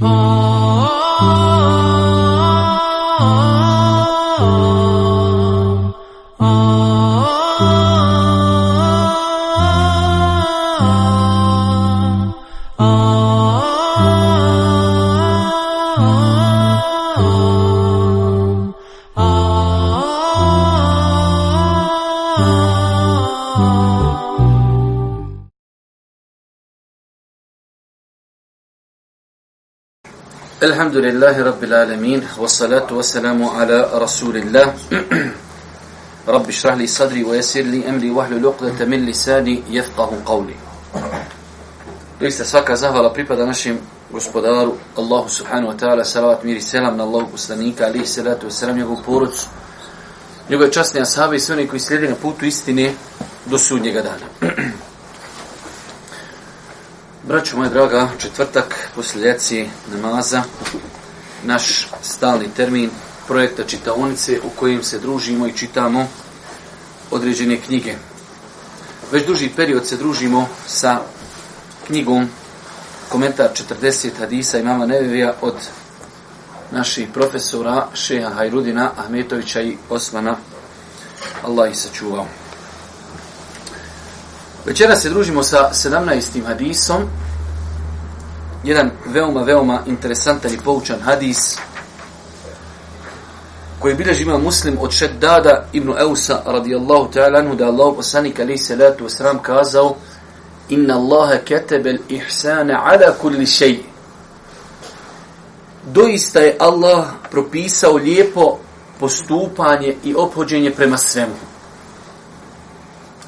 Oh. الحمد لله رب العالمين والصلاة ala Rasulillah. رسول الله رب اشرح لي صدري ويسر لي أمري وحل min lisani, لساني يفقه قولي ليست ساكا زهر بريبا نشم gospodaru Allahu subhanahu wa ta'ala salavat miri selam na Allahu poslanika alihi salatu wasalam njegovu poruc njegove časne ashabi i sve oni koji slijede na putu istine do sudnjega dana Braćo moja draga, četvrtak poslije ljeci namaza, naš stalni termin projekta čitaonice u kojim se družimo i čitamo određene knjige. Već duži period se družimo sa knjigom komentar 40 hadisa imama Nevevija od naših profesora Šeha Hajrudina, Ahmetovića i Osmana. Allah ih sačuvao. Večera se družimo sa 17. hadisom. Jedan veoma, veoma interesantan i poučan hadis koji bilježi ima muslim od Šeddada ibn Eusa radijallahu ta'ala anhu da Allah poslanik alaih salatu wasalam kazao Inna Allaha ketebe l'ihsana ala kulli šeji. Doista je Allah propisao lijepo postupanje i obhođenje prema svemu.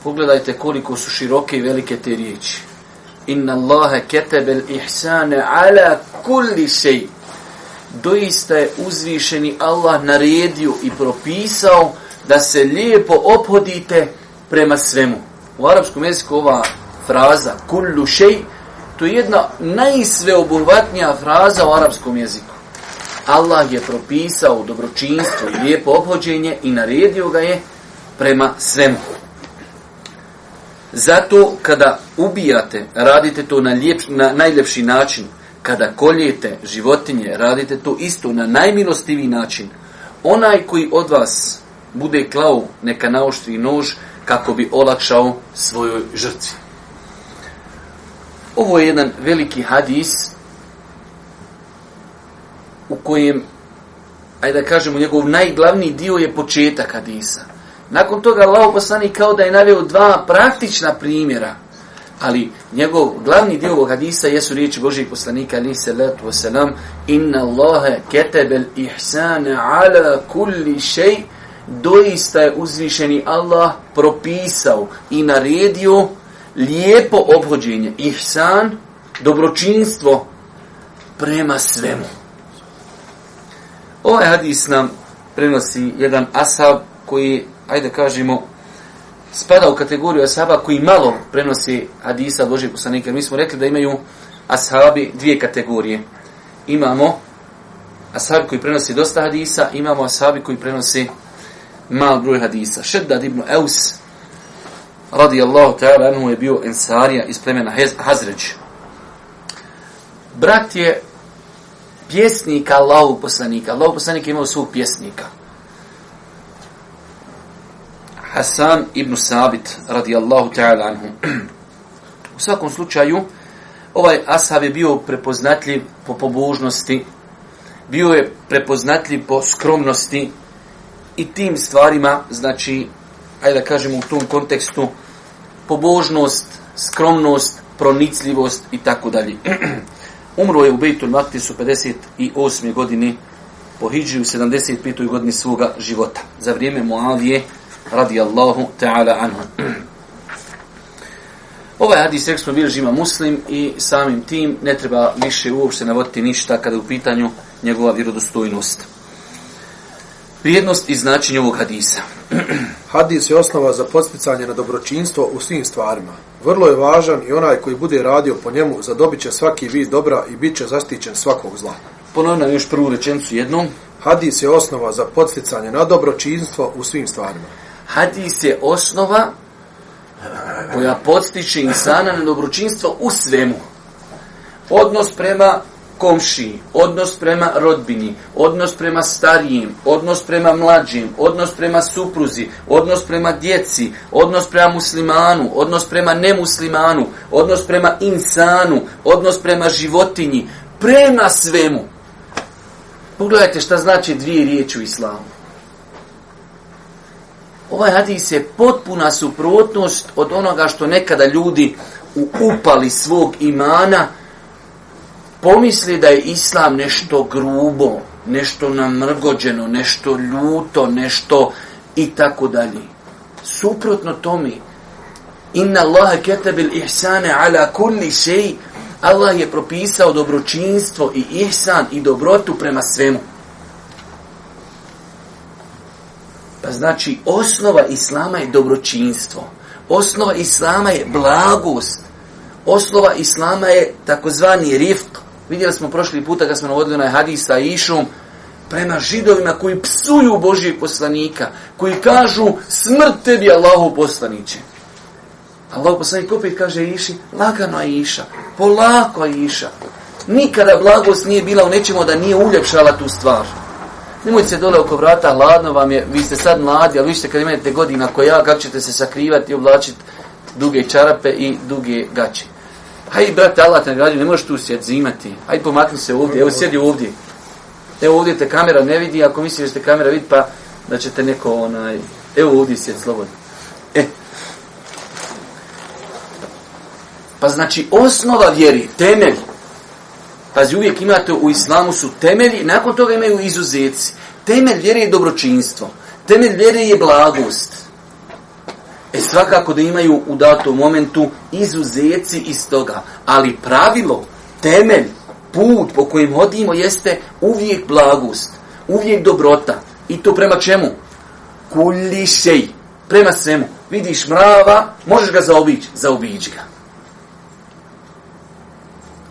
Pogledajte koliko su široke i velike te riječi. Inna Allahe ketebel ihsane ala kulli šej. Doista je uzvišeni Allah naredio i propisao da se lijepo obhodite prema svemu. U arapskom jeziku ova fraza kullu shay to je jedna najsveobuhvatnija fraza u arapskom jeziku. Allah je propisao dobročinstvo i lijepo obhođenje i naredio ga je prema svemu. Zato kada ubijate, radite to na, lijep, na najljepši način. Kada koljete životinje, radite to isto na najmilostiviji način. Onaj koji od vas bude klao neka naoštri nož kako bi olakšao svojoj žrtvi. Ovo je jedan veliki hadis u kojem, ajde da kažemo, njegov najglavniji dio je početak hadisa. Nakon toga Allah poslanik kao da je naveo dva praktična primjera, ali njegov glavni dio ovog hadisa jesu riječi Božijeg poslanika ali se letu wasalam inna Allahe ketebel ihsane ala kulli šej doista je uzvišeni Allah propisao i naredio lijepo obhođenje ihsan, dobročinstvo prema svemu. Ovaj hadis nam prenosi jedan ashab koji ajde kažemo, spada u kategoriju ashaba koji malo prenosi hadisa Božeg poslanika. Mi smo rekli da imaju ashabi dvije kategorije. Imamo ashabi koji prenosi dosta hadisa, imamo ashabi koji prenosi mal broj hadisa. Šeddad ibn Eus, radijallahu ta'ala, anhu je bio ensarija iz plemena Hazređ. Brat je pjesnik Allahu poslanika. Allahu poslanika imao svog pjesnika. Hasan ibn Sabit radijallahu ta'ala anhu. U svakom slučaju, ovaj ashab je bio prepoznatljiv po pobožnosti, bio je prepoznatljiv po skromnosti i tim stvarima, znači, ajde da kažemo u tom kontekstu, pobožnost, skromnost, pronicljivost i tako dalje. Umro je u Bejtul Maktisu 58. godini po Hidži u 75. godini svoga života. Za vrijeme Moavije radijallahu ta'ala anhu. Ovaj hadis rekli smo bilježi ima muslim i samim tim ne treba više uopšte navoditi ništa kada je u pitanju njegova vjerodostojnost. Prijednost i značenje ovog hadisa. Hadis je osnova za posticanje na dobročinstvo u svim stvarima. Vrlo je važan i onaj koji bude radio po njemu zadobit će svaki vid dobra i bit će zaštićen svakog zla. Ponovno nam još prvu rečencu jednom. Hadis je osnova za posticanje na dobročinstvo u svim stvarima hadis je osnova koja podstiče insana na dobročinstvo u svemu. Odnos prema komšiji, odnos prema rodbini, odnos prema starijim, odnos prema mlađim, odnos prema supruzi, odnos prema djeci, odnos prema muslimanu, odnos prema nemuslimanu, odnos prema insanu, odnos prema životinji, prema svemu. Pogledajte šta znači dvije riječi u islamu. Ovaj hadis je potpuna suprotnost od onoga što nekada ljudi u upali svog imana pomisli da je islam nešto grubo, nešto namrgođeno, nešto ljuto, nešto i tako dalje. Suprotno tome, inna Allahe ketebil ihsane ala kulli šeji, Allah je propisao dobročinstvo i ihsan i dobrotu prema svemu. Pa Pa znači, osnova Islama je dobročinstvo. Osnova Islama je blagost. Osnova Islama je takozvani rifq. Vidjeli smo prošli puta kad smo navodili na hadisa išom prema židovima koji psuju Božijeg poslanika, koji kažu smrt tebi Allahu poslaniće. Allah poslanik opet kaže Iši, lagano je Iša, polako je Iša. Nikada blagost nije bila u nečemu da nije uljepšala tu stvar. Nemojte se dole oko vrata, hladno vam je, vi ste sad mladi, ali vi ste kad imate godina koja, ja, kako ćete se sakrivati i oblačiti duge čarape i duge gaće. Hajde, brate, Allah te nagrađuje, ne možeš tu sjed zimati. Hajde, pomakni se ovdje, evo sjedi ovdje. Evo ovdje te kamera ne vidi, ako misliš da ste kamera vidi, pa da ćete neko onaj... Evo ovdje sjed slobodno. E. Pa znači, osnova vjeri, temelj, Pazi, uvijek imate u islamu su temelji, nakon toga imaju izuzeci. Temelj vjere je dobročinstvo. Temelj vjere je blagost. E svakako da imaju u datom momentu izuzeci iz toga. Ali pravilo, temelj, put po kojem hodimo jeste uvijek blagost. Uvijek dobrota. I to prema čemu? Kulišej. Prema svemu. Vidiš mrava, možeš ga zaobići. Zaobići ga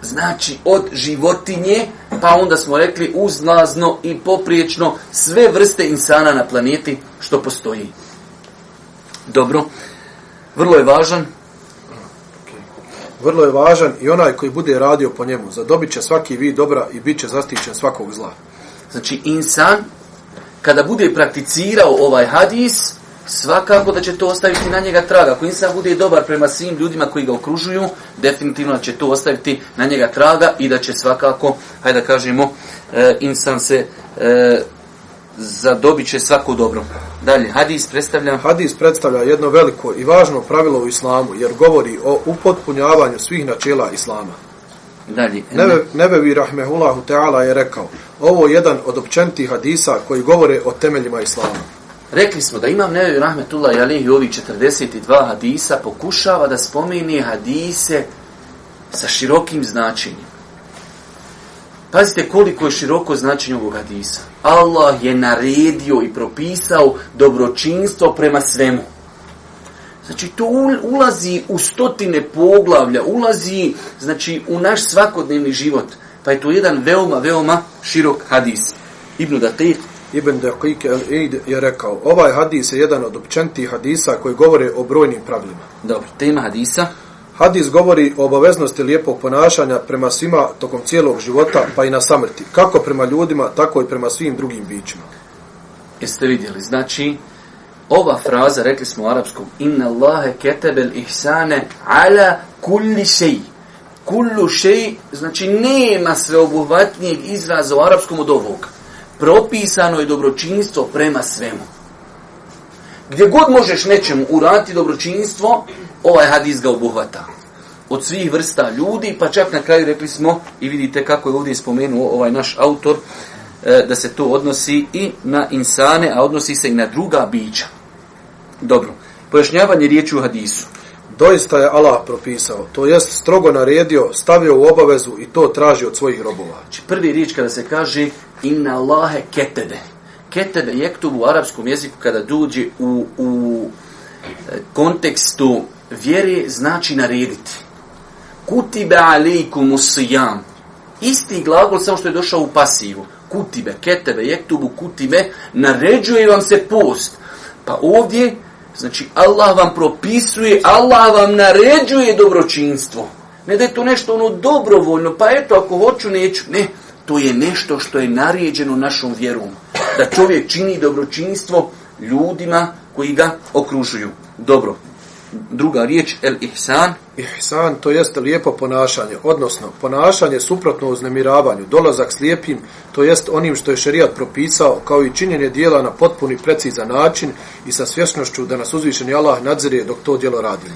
znači od životinje, pa onda smo rekli uzlazno i popriječno sve vrste insana na planeti što postoji. Dobro, vrlo je važan. Vrlo je važan i onaj koji bude radio po njemu, zadobit će svaki vid dobra i bit će zastićen svakog zla. Znači insan, kada bude prakticirao ovaj hadis, svakako da će to ostaviti na njega traga. Ako insan bude dobar prema svim ljudima koji ga okružuju, definitivno će to ostaviti na njega traga i da će svakako, hajde da kažemo, e, insan se e, zadobit će svako dobro. Dalje, hadis predstavlja... Hadis predstavlja jedno veliko i važno pravilo u islamu, jer govori o upotpunjavanju svih načela islama. Dalje. Nebe, Nebevi Rahmehullahu Teala je rekao, ovo je jedan od općentih hadisa koji govore o temeljima islama. Rekli smo da imam Nevevi Rahmetullah i Alihi ovih 42 hadisa pokušava da spomeni hadise sa širokim značenjem. Pazite koliko je široko značenje ovog hadisa. Allah je naredio i propisao dobročinstvo prema svemu. Znači to ulazi u stotine poglavlja, ulazi znači u naš svakodnevni život. Pa je to jedan veoma, veoma širok hadis. Ibn Daqiq Ibn Daqiq al-Eid je rekao, ovaj hadis je jedan od općentih hadisa koji govore o brojnim pravilima. Dobro, tema hadisa. Hadis govori o obaveznosti lijepog ponašanja prema svima tokom cijelog života, pa i na samrti. Kako prema ljudima, tako i prema svim drugim bićima. Jeste vidjeli, znači, ova fraza, rekli smo u arapskom, inna Allahe ketebel ihsane ala kulli šeji. Kullu šeji, znači nema sveobuhvatnijeg izraza u arapskom od ovoga propisano je dobročinstvo prema svemu. Gdje god možeš nečemu uraditi dobročinstvo, ovaj hadis ga obuhvata. Od svih vrsta ljudi, pa čak na kraju rekli smo, i vidite kako je ovdje spomenuo ovaj naš autor, e, da se to odnosi i na insane, a odnosi se i na druga bića. Dobro, pojašnjavanje riječi u hadisu. Doista je Allah propisao, to jest strogo naredio, stavio u obavezu i to traži od svojih robova. Znači, prvi riječ kada se kaže inna Allahe ketebe. Ketebe jektubu u arapskom jeziku kada duđe u, u e, kontekstu vjere znači narediti. Kutibe alikum usijam. Isti glagol samo što je došao u pasivu. Kutibe, ketebe, jektubu, kutibe, naređuje vam se post. Pa ovdje, znači Allah vam propisuje, Allah vam naređuje dobročinstvo. Ne da je to nešto ono dobrovoljno, pa eto, ako hoću, neću. Ne, to je nešto što je naređeno našom vjerom. Da čovjek čini dobročinstvo ljudima koji ga okružuju. Dobro. Druga riječ, el ihsan. Ihsan to jeste lijepo ponašanje, odnosno ponašanje suprotno uznemiravanju, dolazak slijepim, to jest onim što je šerijat propisao, kao i činjenje dijela na potpuni precizan način i sa svjesnošću da nas uzvišeni Allah nadzire dok to dijelo radimo.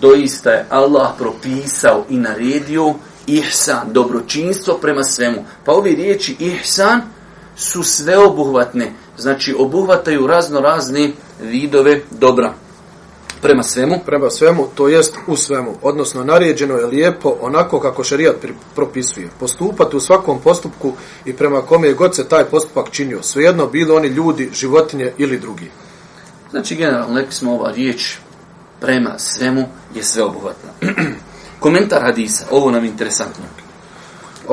Doista je Allah propisao i naredio ihsan, dobročinstvo prema svemu. Pa ove riječi ihsan su sveobuhvatne, znači obuhvataju razno razne vidove dobra prema svemu. Prema svemu, to jest u svemu. Odnosno, naređeno je lijepo onako kako šarijat propisuje. Postupati u svakom postupku i prema kome je god se taj postupak činio. Svejedno bilo oni ljudi, životinje ili drugi. Znači, generalno, rekli smo ova riječ prema svemu je sveobuhvatna. Komentar hadisa, ovo nam je interesantno.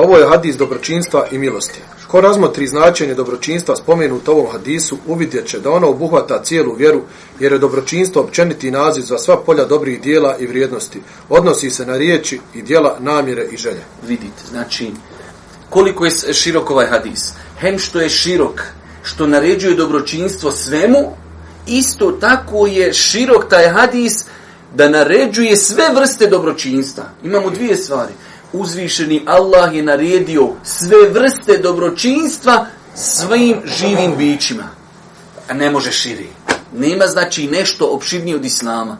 Ovo je hadis dobročinstva i milosti. Ko razmotri značenje dobročinstva spomenut ovom hadisu, uvidjet će da ono obuhvata cijelu vjeru, jer je dobročinstvo općeniti naziv za sva polja dobrih dijela i vrijednosti. Odnosi se na riječi i dijela, namjere i želje. Vidite, znači, koliko je širok ovaj hadis. Hem što je širok, što naređuje dobročinstvo svemu, isto tako je širok taj hadis da naređuje sve vrste dobročinstva. Imamo dvije stvari uzvišeni Allah je naredio sve vrste dobročinstva svim živim bićima. A ne može širi. Nema znači nešto opširnije od Islama.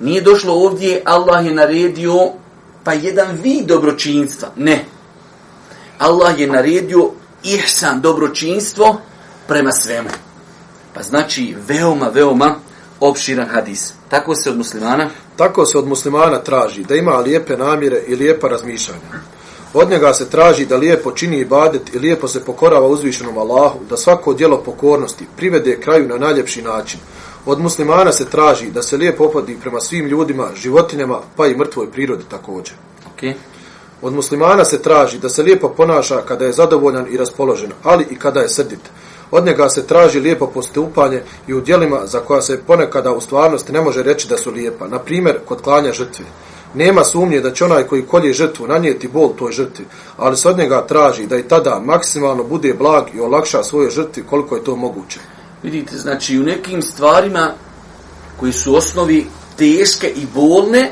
Nije došlo ovdje, Allah je naredio pa jedan vid dobročinstva. Ne. Allah je naredio ihsan, dobročinstvo prema svemu. Pa znači veoma, veoma opširan hadis. Tako se od muslimana Tako se od muslimana traži da ima lijepe namjere i lijepa razmišljanja. Od njega se traži da lijepo čini ibadet i lijepo se pokorava uzvišenom Allahu, da svako dijelo pokornosti privede kraju na najljepši način. Od muslimana se traži da se lijepo opodi prema svim ljudima, životinjama, pa i mrtvoj prirodi također. Okay. Od muslimana se traži da se lijepo ponaša kada je zadovoljan i raspoložen, ali i kada je srdit. Od njega se traži lijepo postupanje i u dijelima za koja se ponekada u stvarnosti ne može reći da su lijepa. Na primjer, kod klanja žrtve. Nema sumnje da će onaj koji kolje žrtvu nanijeti bol toj žrtvi, ali se od njega traži da i tada maksimalno bude blag i olakša svoje žrtvi koliko je to moguće. Vidite, znači u nekim stvarima koji su osnovi teške i bolne,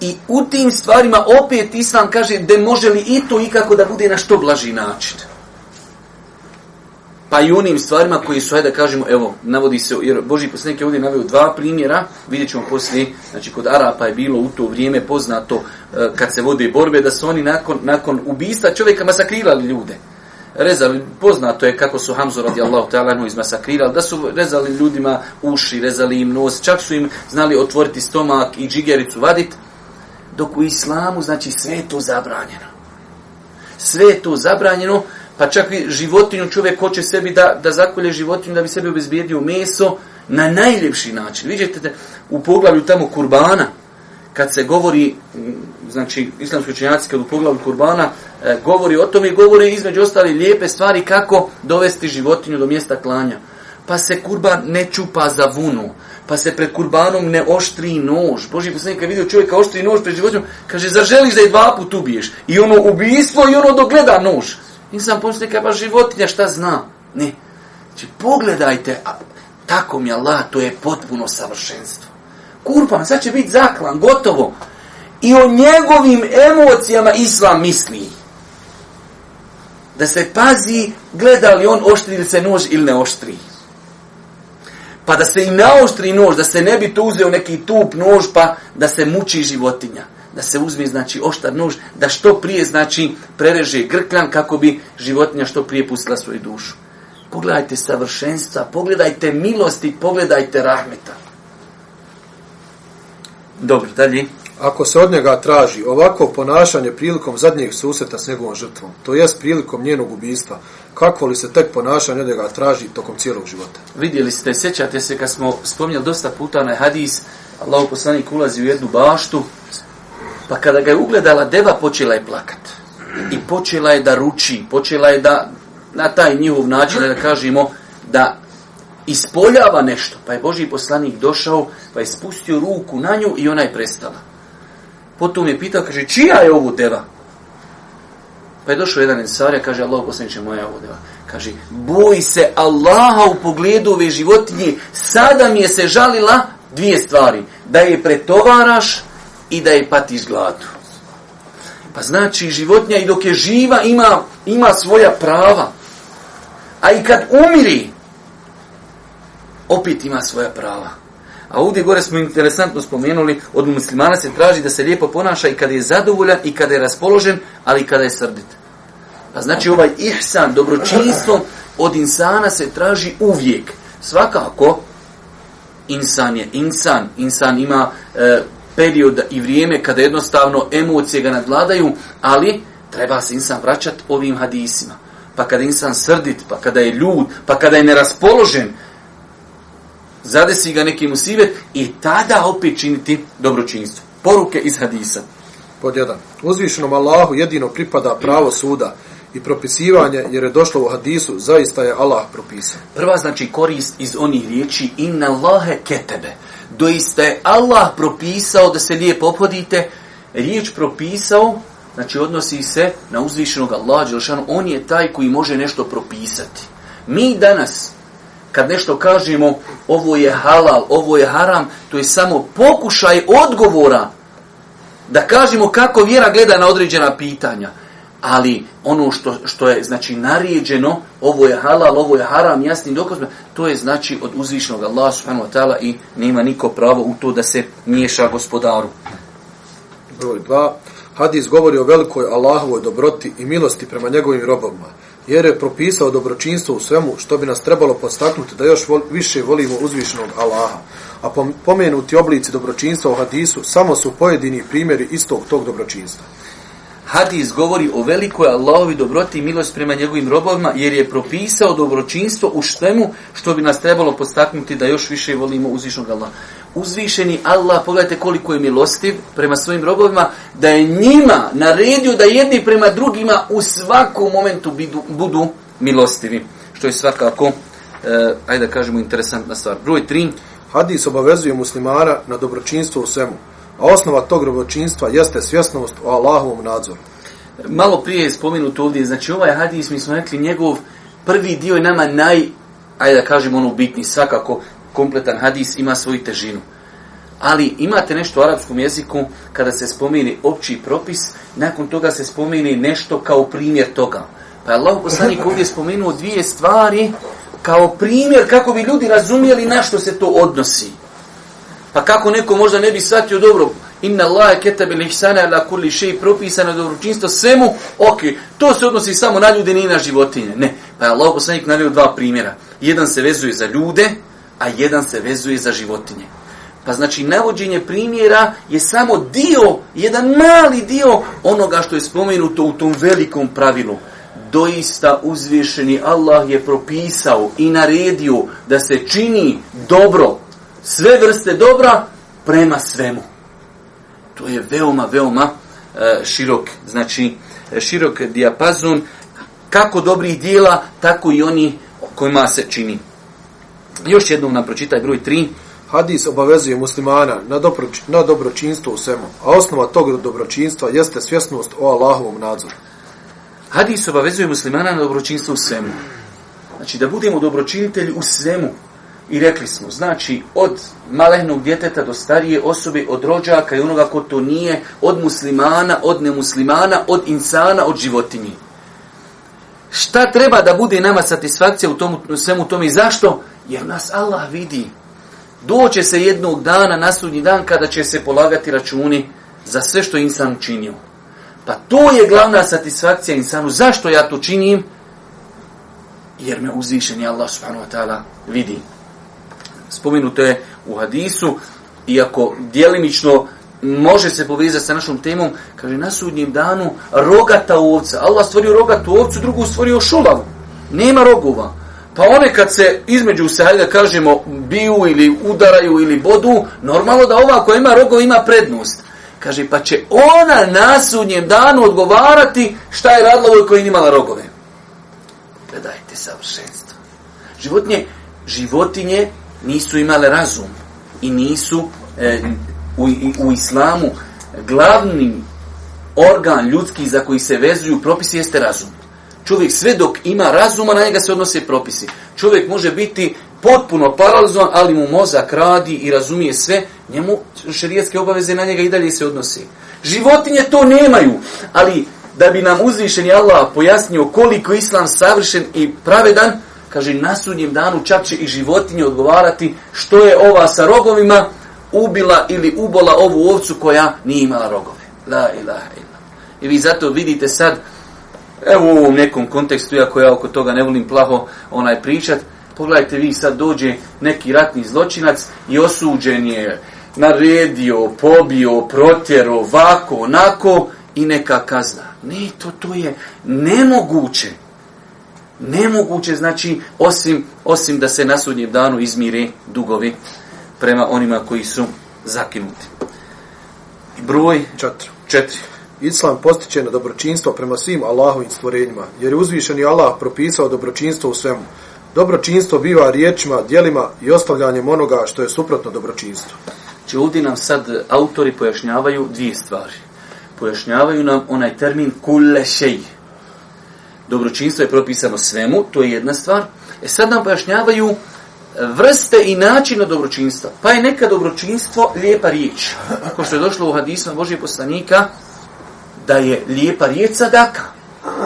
i u tim stvarima opet Islam kaže da može li i to ikako da bude na što blaži način pa i onim stvarima koji su, hajde da kažemo, evo, navodi se, jer Boži poslanik je ovdje navio dva primjera, vidjet ćemo poslije, znači kod Arapa je bilo u to vrijeme poznato e, kad se vode borbe, da su oni nakon, nakon ubista čovjeka masakrirali ljude. Rezali, poznato je kako su Hamzu radijallahu ta'ala izmasakrirali, da su rezali ljudima uši, rezali im nos, čak su im znali otvoriti stomak i džigericu vadit, dok u islamu, znači, sve je to zabranjeno. Sve je to zabranjeno, pa čak i životinju čovjek hoće sebi da, da zakolje životinju da bi sebi obezbijedio meso na najljepši način. Vidite u poglavlju tamo kurbana, kad se govori, znači islamski učenjaci kad u poglavlju kurbana e, govori o tome i govori između ostali lijepe stvari kako dovesti životinju do mjesta klanja. Pa se kurban ne čupa za vunu, pa se pred kurbanom ne oštri nož. Boži poslanik kad vidio čovjeka oštri nož pred životinjom, kaže, zar želiš da je dva put ubiješ? I ono ubijstvo i ono dogleda nož. Nisam pomislio kaj pa životinja šta zna. Ne. Znači, pogledajte, a, tako mi Allah, to je potpuno savršenstvo. Kurban, sad će biti zaklan, gotovo. I o njegovim emocijama Islam misli. Da se pazi, gleda li on oštri li se nož ili ne oštri. Pa da se i naoštri nož, da se ne bi to uzeo neki tup nož, pa da se muči životinja da se uzme znači oštar nož, da što prije znači prereže grkljan kako bi životinja što prije pustila svoju dušu. Pogledajte savršenstva, pogledajte milosti, pogledajte rahmeta. Dobro, dalje. Ako se od njega traži ovako ponašanje prilikom zadnjeg susreta s njegovom žrtvom, to jest prilikom njenog ubijstva, kako li se tek ponašanje od njega traži tokom cijelog života? Vidjeli ste, sjećate se kad smo spomnjali dosta puta na hadis, Allah poslanik ulazi u jednu baštu, Pa kada ga je ugledala deva, počela je plakat. I počela je da ruči, počela je da na taj njihov način, da kažemo, da ispoljava nešto. Pa je Boži poslanik došao, pa je spustio ruku na nju i ona je prestala. Potom je pitao, kaže, čija je ovo deva? Pa je došao jedan ensarija, kaže, Allah poslaniče moja ovo deva. Kaže, boj se Allaha u pogledu ove životinje. Sada mi je se žalila dvije stvari. Da je pretovaraš i da je patiš gladu. Pa znači, životinja i dok je živa ima, ima svoja prava. A i kad umiri, opet ima svoja prava. A ovdje gore smo interesantno spomenuli, od muslimana se traži da se lijepo ponaša i kada je zadovoljan i kada je raspoložen, ali i kada je srdit. Pa znači ovaj ihsan, dobročinstvo od insana se traži uvijek. Svakako, insan je insan. Insan ima e, period i vrijeme kada jednostavno emocije ga nadvladaju, ali treba se insan vraćati ovim hadisima. Pa kada insan srdit, pa kada je ljud, pa kada je neraspoložen, zadesi ga neki musivet i tada opet činiti dobročinstvo. Poruke iz hadisa. Pod jedan. Uzvišenom Allahu jedino pripada pravo suda i propisivanje, jer je došlo u hadisu, zaista je Allah propisao. Prva znači korist iz onih riječi inna Allahe ketebe. Doista je Allah propisao da se lijepo obhodite. Riječ propisao, znači odnosi se na uzvišenog Allaha Đelšanu. On je taj koji može nešto propisati. Mi danas, kad nešto kažemo ovo je halal, ovo je haram, to je samo pokušaj odgovora da kažemo kako vjera gleda na određena pitanja. Ali ono što, što je znači naređeno, ovo je halal, ovo je haram, jasnim dokaz, to je znači od uzvišnog Allaha subhanahu wa ta'ala i nema niko pravo u to da se miješa gospodaru. Broj 2. Hadis govori o velikoj Allahovoj dobroti i milosti prema njegovim robovima jer je propisao dobročinstvo u svemu što bi nas trebalo postaknuti da još vol, više volimo uzvišenog Allaha. A pomenuti oblici dobročinstva u hadisu samo su pojedini primjeri istog tog dobročinstva. Hadis govori o velikoj Allahovi dobroti i milost prema njegovim robovima, jer je propisao dobročinstvo u štemu što bi nas trebalo postaknuti da još više volimo uzvišnog Allaha. Uzvišeni Allah, pogledajte koliko je milostiv prema svojim robovima, da je njima naredio da jedni prema drugima u svakom momentu budu, budu milostivi. Što je svakako, eh, ajde da kažemo, interesantna stvar. Broj 3. Hadis obavezuje muslimana na dobročinstvo u svemu. A osnova tog dobročinstva jeste svjesnost o Allahovom nadzoru. Malo prije je spomenuto ovdje, znači ovaj hadis, mi smo rekli, njegov prvi dio je nama naj, ajde da kažemo ono bitni, svakako kompletan hadis ima svoju težinu. Ali imate nešto u arapskom jeziku, kada se spomeni opći propis, nakon toga se spomeni nešto kao primjer toga. Pa je Allah poslanik ovdje spomenuo dvije stvari kao primjer kako bi ljudi razumijeli na što se to odnosi. Pa kako neko možda ne bi shvatio dobro, inna Allahe ketabe lihsana ala kulli šeji propisano dobročinstvo svemu, ok, to se odnosi samo na ljude, ne i na životinje. Ne, pa je Allah poslanik navio dva primjera. Jedan se vezuje za ljude, a jedan se vezuje za životinje. Pa znači, navođenje primjera je samo dio, jedan mali dio onoga što je spomenuto u tom velikom pravilu. Doista uzvišeni Allah je propisao i naredio da se čini dobro sve vrste dobra prema svemu. To je veoma, veoma e, širok, znači e, širok dijapazon kako dobrih dijela, tako i oni kojima se čini. Još jednom nam pročitaj broj 3. Hadis obavezuje muslimana na, dobro, na dobročinstvo u svemu, a osnova tog dobročinstva jeste svjesnost o Allahovom nadzoru. Hadis obavezuje muslimana na dobročinstvo u svemu. Znači da budemo dobročinitelji u svemu, I rekli smo, znači, od malehnog djeteta do starije osobe, od rođaka i onoga ko to nije, od muslimana, od nemuslimana, od insana, od životinji. Šta treba da bude nama satisfakcija u tomu, svemu tome i zašto? Jer nas Allah vidi. Doće se jednog dana, na sudnji dan, kada će se polagati računi za sve što insan učinio. Pa to je glavna satisfakcija insanu. Zašto ja to činim? Jer me uzvišen je Allah subhanahu wa ta'ala vidi spomenuto je u hadisu, iako dijelimično može se povezati sa našom temom, kaže na sudnjem danu rogata ovca. Allah stvorio rogatu ovcu, drugu stvorio šulavu. Nema rogova. Pa one kad se između se, hajde da kažemo, biju ili udaraju ili bodu, normalno da ova koja ima rogova ima prednost. Kaže, pa će ona na sudnjem danu odgovarati šta je radila ovoj koja imala rogove. Gledajte savršenstvo. Životinje, životinje nisu imale razum i nisu e, u, u islamu glavni organ ljudski za koji se vezuju propisi jeste razum. Čovjek sve dok ima razuma, na njega se odnose propisi. Čovjek može biti potpuno paralizovan, ali mu mozak radi i razumije sve, njemu šerijetske obaveze na njega i dalje se odnose. Životinje to nemaju, ali da bi nam uzvišeni Allah pojasnio koliko islam savršen i pravedan, kaže na sudnjem danu čak će i životinje odgovarati što je ova sa rogovima ubila ili ubola ovu ovcu koja nije imala rogove. La ilaha illa. I vi zato vidite sad, evo u ovom nekom kontekstu, iako ja oko toga ne volim plaho onaj pričat, pogledajte vi sad dođe neki ratni zločinac i osuđen je naredio, pobio, protjero, vako, onako i neka kazna. Ne, to, to je nemoguće. Nemoguće, znači, osim, osim da se na sudnjem danu izmire dugovi prema onima koji su zakinuti. Broj Četiri. četiri. Islam postiče na dobročinstvo prema svim Allahovim stvorenjima, jer je uzvišeni Allah propisao dobročinstvo u svemu. Dobročinstvo biva riječima, dijelima i ostavljanjem onoga što je suprotno dobročinstvu. Znači ovdje nam sad autori pojašnjavaju dvije stvari. Pojašnjavaju nam onaj termin kulle šej. Dobročinstvo je propisano svemu, to je jedna stvar. E sad nam pojašnjavaju e, vrste i načina dobročinstva. Pa je neka dobročinstvo lijepa riječ. Ako što je došlo u hadisma Božije poslanika, da je lijepa riječ sadaka.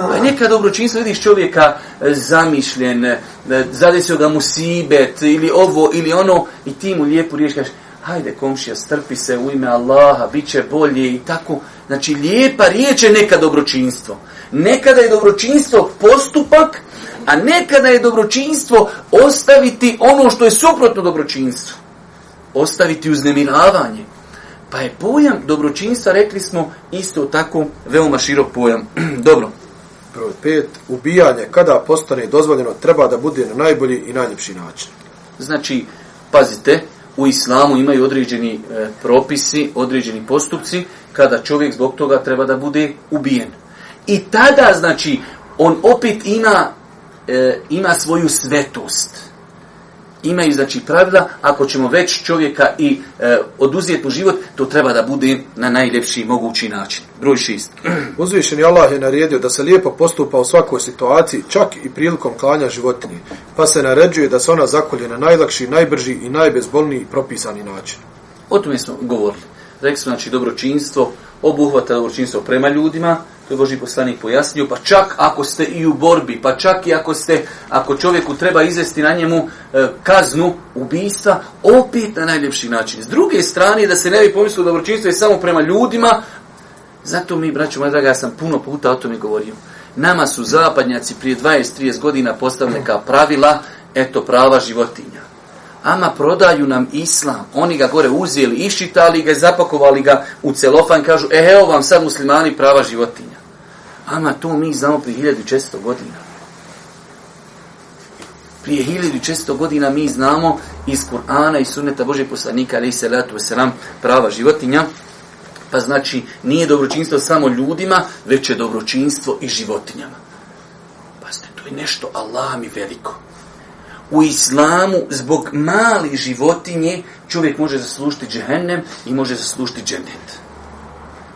Pa je neka dobročinstvo, vidiš čovjeka e, zamišljen, e, zadesio ga musibet, ili ovo, ili ono, i ti mu lijepu riječ kažeš, hajde komšija, strpi se u ime Allaha, bit će bolje i tako. Znači, lijepa riječ je neka dobročinstvo. Nekada je dobročinstvo postupak, a nekada je dobročinstvo ostaviti ono što je suprotno dobročinstvu. Ostaviti uznemiravanje. Pa je pojam dobročinstva, rekli smo, isto tako veoma širok pojam. Dobro. Broj pet. Ubijanje kada postane dozvoljeno treba da bude na najbolji i najljepši način. Znači, pazite, u islamu imaju određeni e, propisi, određeni postupci, kada čovjek zbog toga treba da bude ubijen. I tada, znači, on opet ima, e, ima svoju svetost. Imaju, znači, pravila, ako ćemo već čovjeka i e, oduzijeti mu život, to treba da bude na najljepši mogući način. Broj šest. Uzvišeni Allah je naredio da se lijepo postupa u svakoj situaciji, čak i prilikom klanja životinje, pa se naređuje da se ona zakolje na najlakši, najbrži i najbezbolniji propisani način. O tome smo govorili. Rekli smo, znači, dobročinstvo, obuhvata dobročinstvo prema ljudima, to je Boži poslanik pojasnio, pa čak ako ste i u borbi, pa čak i ako ste, ako čovjeku treba izvesti na njemu e, kaznu ubijstva, opet na najljepši način. S druge strane, da se ne bi pomislilo dobročinstvo je samo prema ljudima, zato mi, braćo moja draga, ja sam puno puta o tome govorio. Nama su zapadnjaci prije 20-30 godina postavili neka pravila, eto prava životinja ama prodaju nam islam. Oni ga gore uzeli, iščitali ga, zapakovali ga u celofan, kažu, e, evo vam sad muslimani prava životinja. Ama to mi znamo prije 1400 godina. Prije 1400 godina mi znamo iz Kur'ana i sunneta Bože poslanika, ali i salatu wasalam, prava životinja. Pa znači, nije dobročinstvo samo ljudima, već je dobročinstvo i životinjama. Pa ste, to je nešto Allah mi veliko u islamu zbog mali životinje čovjek može zaslušiti džehennem i može zaslušiti džennet.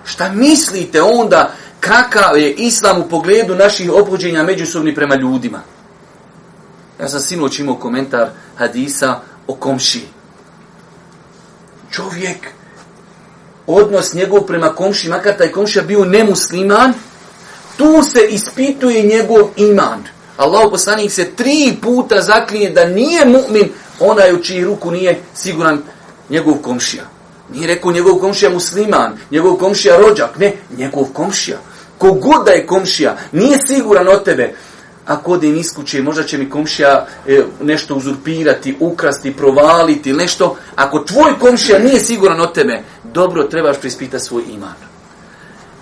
Šta mislite onda kakav je islam u pogledu naših obhođenja međusobni prema ljudima? Ja sam sinoć imao komentar hadisa o komši. Čovjek, odnos njegov prema komši, makar taj komšija bio nemusliman, tu se ispituje njegov iman. Allah poslanik se tri puta zaklinje da nije mu'min onaj u čiji ruku nije siguran njegov komšija. Nije rekao njegov komšija musliman, njegov komšija rođak, ne, njegov komšija. Kogod da je komšija, nije siguran od tebe. Ako odem iz kuće, možda će mi komšija e, nešto uzurpirati, ukrasti, provaliti, nešto. Ako tvoj komšija nije siguran od tebe, dobro trebaš prispitati svoj iman.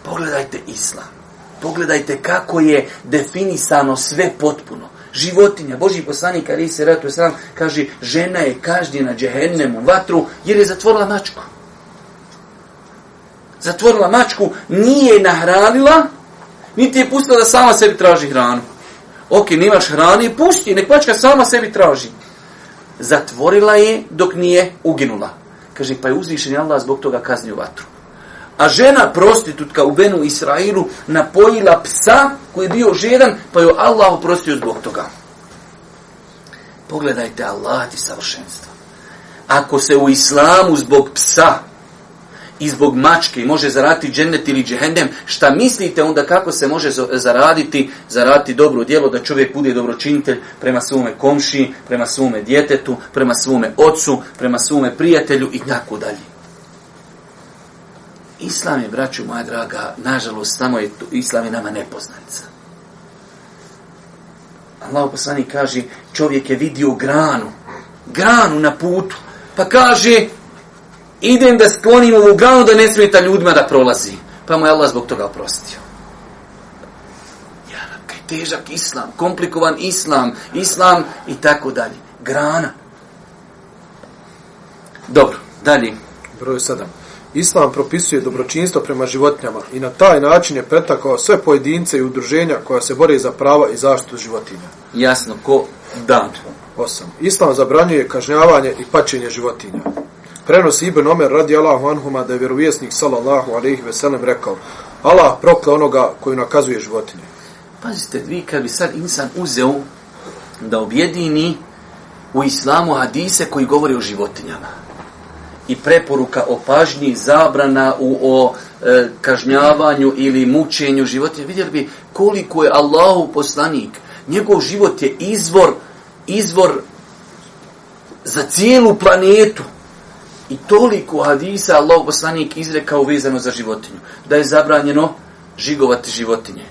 Pogledajte islam. Pogledajte kako je definisano sve potpuno. Životinja, Boži poslanik, ali se ratu sram, kaže, žena je kažnjena džehennemu vatru, jer je zatvorila mačku. Zatvorila mačku, nije nahranila, niti je pustila da sama sebi traži hranu. Ok, nemaš hrane, pusti, nek mačka sama sebi traži. Zatvorila je dok nije uginula. Kaže, pa je uzvišen Allah zbog toga kaznio vatru. A žena prostitutka u Benu Israilu napojila psa koji je bio žedan, pa joj Allah oprostio zbog toga. Pogledajte Allah ti savršenstvo. Ako se u islamu zbog psa i zbog mačke može zaraditi džennet ili džehendem, šta mislite onda kako se može zaraditi, zaraditi dobro djelo da čovjek bude dobročinitelj prema svome komši, prema svome djetetu, prema svome ocu, prema svome prijatelju i tako dalje. Islam je, braću moja draga, nažalost, samo je, Islam je nama nepoznanica. Allah poslani kaže, čovjek je vidio granu, granu na putu, pa kaže, idem da sklonim ovu granu da ne smeta ljudima da prolazi. Pa mu je Allah zbog toga oprostio. Ja, kaj težak islam, komplikovan islam, islam i tako dalje. Grana. Dobro, dalje. Broj 7. Islam propisuje dobročinstvo prema životinjama i na taj način je pretakao sve pojedince i udruženja koja se bore za prava i zaštitu životinja. Jasno, ko dan. 8. Islam zabranjuje kažnjavanje i pačenje životinja. Prenosi Ibn Omer radi Allahu anhuma da je vjerovjesnik sallallahu alaihi ve sellem rekao Allah prokle onoga koji nakazuje životinje. Pazite, vi kad bi sad insan uzeo da objedini u islamu hadise koji govori o životinjama i preporuka o pažnji, zabrana u o e, kažnjavanju ili mučenju životinja, vidjeli bi koliko je Allahu poslanik. Njegov život je izvor, izvor za cijelu planetu. I toliko hadisa Allahu poslanik izrekao vezano za životinju. Da je zabranjeno žigovati životinje.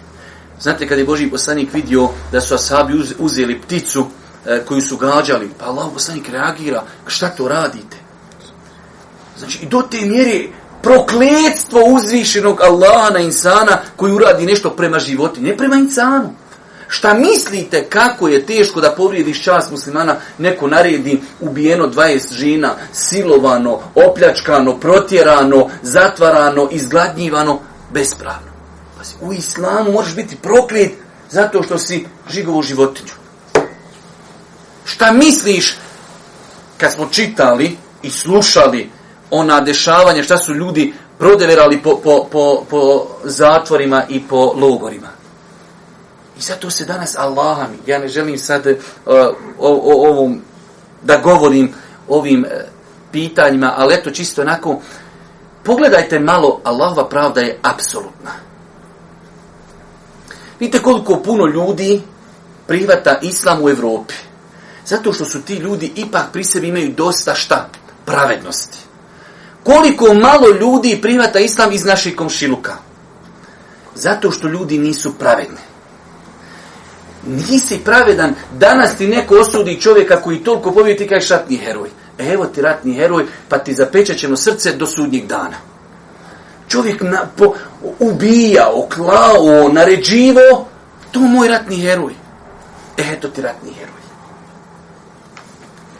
Znate kad je Boži poslanik vidio da su asabi uzeli pticu e, koju su gađali, pa Allah poslanik reagira, šta to radite? Znači, do te mjere prokletstvo uzvišenog Allaha na insana koji uradi nešto prema životu, ne prema insanu. Šta mislite kako je teško da povrijediš čast muslimana, neko naredi ubijeno 20 žena, silovano, opljačkano, protjerano, zatvarano, izgladnjivano, bespravno. U islamu možeš biti proklet zato što si žigovo životinju. Šta misliš kad smo čitali i slušali ona dešavanja, šta su ljudi prodeverali po, po, po, po zatvorima i po logorima. I zato se danas Allaham, ja ne želim sad uh, o, o, ovom, da govorim ovim uh, pitanjima, ali eto čisto onako, pogledajte malo, Allahova pravda je apsolutna. Vidite koliko puno ljudi prihvata islam u Evropi. Zato što su ti ljudi ipak pri sebi imaju dosta šta? Pravednosti koliko malo ljudi primata islam iz naših komšiluka. Zato što ljudi nisu pravedni. Nisi pravedan, danas ti neko osudi čovjeka koji toliko pobije ti kaj šatni heroj. E, Evo ti ratni heroj, pa ti zapečaćemo srce do sudnjeg dana. Čovjek na, po, ubija, oklao, naređivo, to moj ratni heroj. E, Eto ti ratni heroj.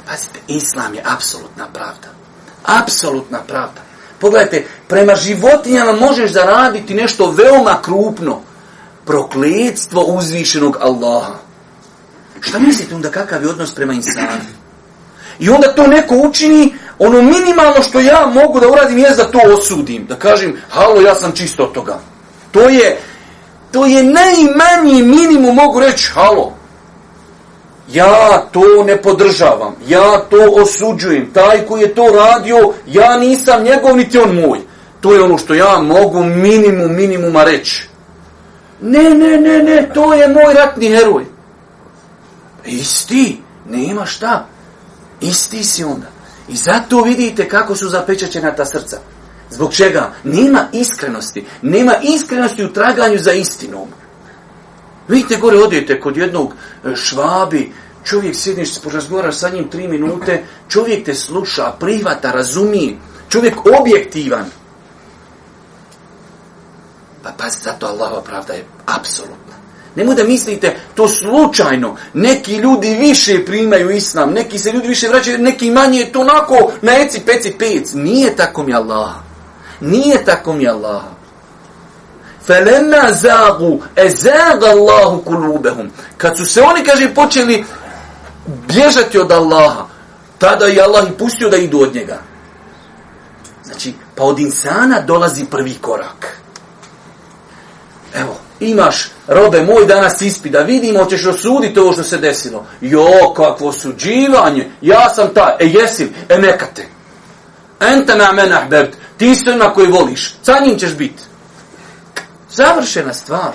Pazite, islam je apsolutna pravda apsolutna pravda. Pogledajte, prema životinjama možeš zaraditi nešto veoma krupno. Prokledstvo uzvišenog Allaha. Šta mislite onda kakav je odnos prema insanu? I onda to neko učini, ono minimalno što ja mogu da uradim je da to osudim. Da kažem, halo, ja sam čisto od toga. To je, to je najmanji minimum mogu reći, halo, ja to ne podržavam, ja to osuđujem, taj koji je to radio, ja nisam njegov, niti on moj. To je ono što ja mogu minimum, minimuma reći. Ne, ne, ne, ne, to je moj ratni heroj. Isti, nema šta. Isti si onda. I zato vidite kako su zapečaćena ta srca. Zbog čega? Nema iskrenosti. Nema iskrenosti u traganju za istinom. Vidite gore odete kod jednog e, švabi, čovjek sjedniš, razgovaraš sa njim tri minute, čovjek te sluša, prihvata, razumije, čovjek objektivan. Pa pa zato Allahova pravda je apsolutna. Nemo da mislite to slučajno. Neki ljudi više primaju islam, neki se ljudi više vraćaju, neki manje to onako na eci, peci, pec. Nije tako mi Allah. Nije tako mi Allah. فَلَمَّا زَاغُوا اَزَاغَ اللَّهُ كُلُوبَهُمْ Kad su se oni, kaže, počeli bježati od Allaha, tada je Allah i pustio da idu od njega. Znači, Pa od insana dolazi prvi korak. Evo, imaš robe moj danas ispi da vidimo, ćeš osuditi ovo što se desilo. Jo, kakvo suđivanje, ja sam ta, e jesim, e neka te. Ente me amen ahbert, ti su ima koji voliš, sa njim ćeš biti. Završena stvar.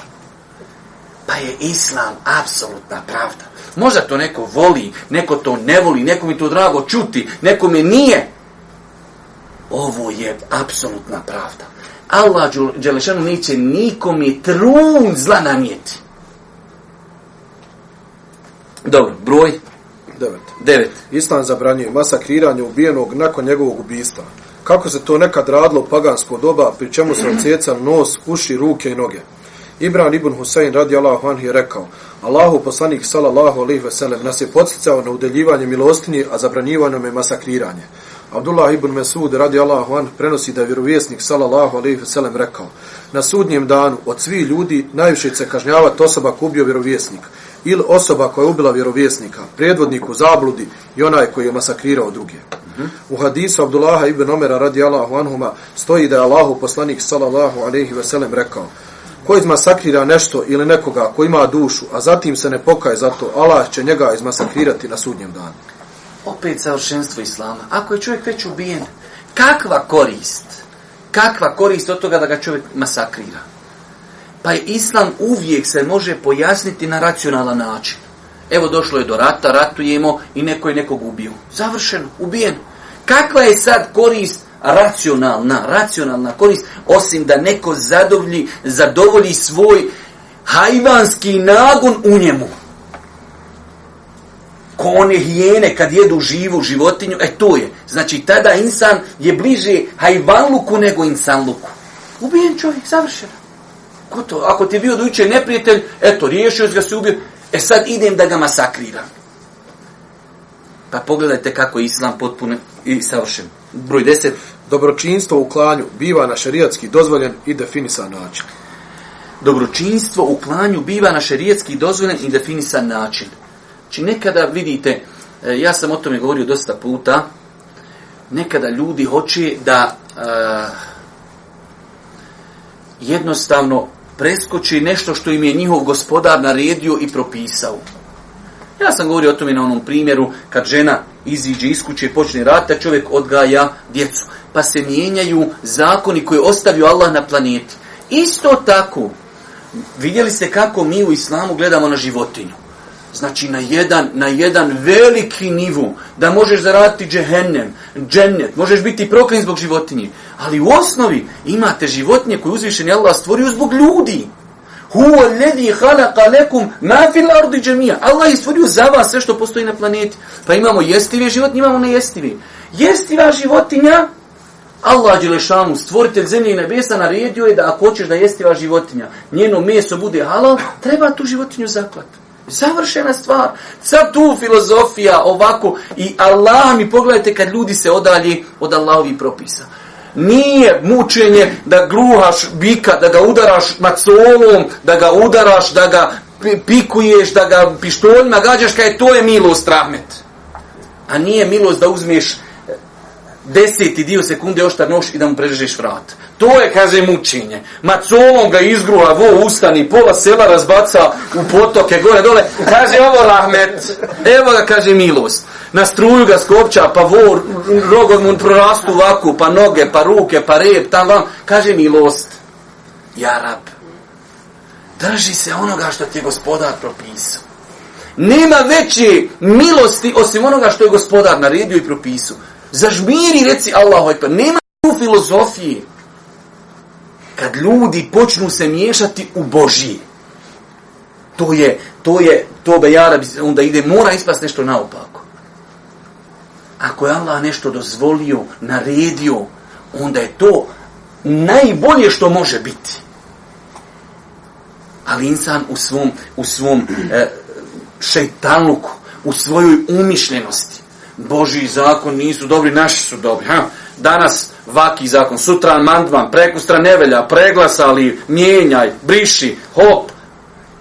Pa je islam apsolutna pravda. Možda to neko voli, neko to ne voli, neko mi to drago čuti, neko mi nije. Ovo je apsolutna pravda. Allah Đelešanu neće nikome trun zla namijeti. Dobro, broj? Devet. Devet. Islam zabranjuje masakriranje ubijenog nakon njegovog ubijstva. Kako se to nekad radilo u pagansko doba, pri čemu se odsjecali nos, uši, ruke i noge. Ibran ibn Husein radi Allahu anhi je rekao, Allahu poslanik sallallahu alaihi veselem nas je podsjecao na udeljivanje milostinje, a zabranjivano me masakriranje. Abdullah ibn Mesud radi Allahu an prenosi da je vjerovjesnik sallallahu alejhi ve sellem rekao: Na sudnjem danu od svih ljudi najviše će kažnjavati osoba ko ubio vjerovjesnik ili osoba koja je ubila vjerovjesnika, predvodnik u zabludi i onaj koji je masakrirao druge. Mm -hmm. U hadisu Abdullah ibn Omera radi Allahu anhuma stoji da je Allahu poslanik sallallahu alejhi ve sellem rekao: Ko izmasakrira nešto ili nekoga ko ima dušu, a zatim se ne pokaje za to, Allah će njega izmasakrirati na sudnjem danu opet savršenstvo islama. Ako je čovjek već ubijen, kakva korist? Kakva korist od toga da ga čovjek masakrira? Pa je islam uvijek se može pojasniti na racionalan način. Evo došlo je do rata, ratujemo i neko je nekog ubio. Završeno, ubijen. Kakva je sad korist racionalna, racionalna korist, osim da neko zadovolji, zadovolji svoj hajvanski nagon u njemu ko one hijene kad jedu živu životinju, e to je. Znači, tada insan je bliže hajvanluku nego insanluku. Ubijen čovjek, završeno. Ko to? Ako ti je bio dojuče neprijatelj, eto, riješio ga se ubio, e sad idem da ga masakriram. Pa pogledajte kako je islam potpuno i savršen. Broj 10. Dobročinstvo u klanju biva na šerijatski dozvoljen i definisan način. Dobročinstvo u klanju biva na šerijatski dozvoljen i definisan način. Či nekada vidite, e, ja sam o tome govorio dosta puta, nekada ljudi hoće da uh, jednostavno preskoči nešto što im je njihov gospodar naredio i propisao. Ja sam govorio o tome na onom primjeru kad žena iziđe iz kuće i počne rata, čovjek odgaja djecu. Pa se mijenjaju zakoni koje ostavio Allah na planeti. Isto tako, vidjeli ste kako mi u islamu gledamo na životinju znači na jedan, na jedan veliki nivu, da možeš zaraditi džehennem, džennet, možeš biti proklin zbog životinje. Ali u osnovi imate životinje koje uzvišeni Allah stvorio zbog ljudi. Huwa alladhi khalaqa lakum ma fil ardi jami'a. Allah je stvorio za vas sve što postoji na planeti. Pa imamo jestive životinje, imamo nejestive. Jestiva životinja Allah Đelešanu, stvoritelj zemlje i nebesa, naredio je da ako hoćeš da jestiva životinja, njeno meso bude halal, treba tu životinju zaklati. Savršena stvar. Sad tu filozofija ovako i Allah mi pogledajte kad ljudi se odalji od Allahovi propisa. Nije mučenje da gluhaš bika, da ga udaraš macolom, da ga udaraš, da ga pikuješ, da ga pištoljima gađaš, kaj to je milost rahmet. A nije milost da uzmeš deseti dio sekunde oštar nož i da mu prežeš vrat. To je, kaže, mučenje. Macolom ga izgrula, vo ustani, pola sela razbaca u potoke, gore, dole. Kaže, ovo rahmet. Evo ga, kaže, milost. Na struju ga skopča, pa vo, rogom mu prorastu ovako, pa noge, pa ruke, pa rep, tam vam. Kaže, milost. Ja, rab. Drži se onoga što ti je gospodar propisao. Nema veće milosti osim onoga što je gospodar naredio i propisao. Zažmiri, reci Allahu Ekber. Nema tu filozofije. Kad ljudi počnu se miješati u Božije. To je, to je, to be jara, onda ide, mora ispast nešto naopako. Ako je Allah nešto dozvolio, naredio, onda je to najbolje što može biti. Ali insan u svom, u svom e, šeitanluku, u svojoj umišljenosti, Boži zakon nisu dobri, naši su dobri. Ha? Danas vaki zakon, sutra amandman, prekustra nevelja, preglasali, mijenjaj, briši, hop.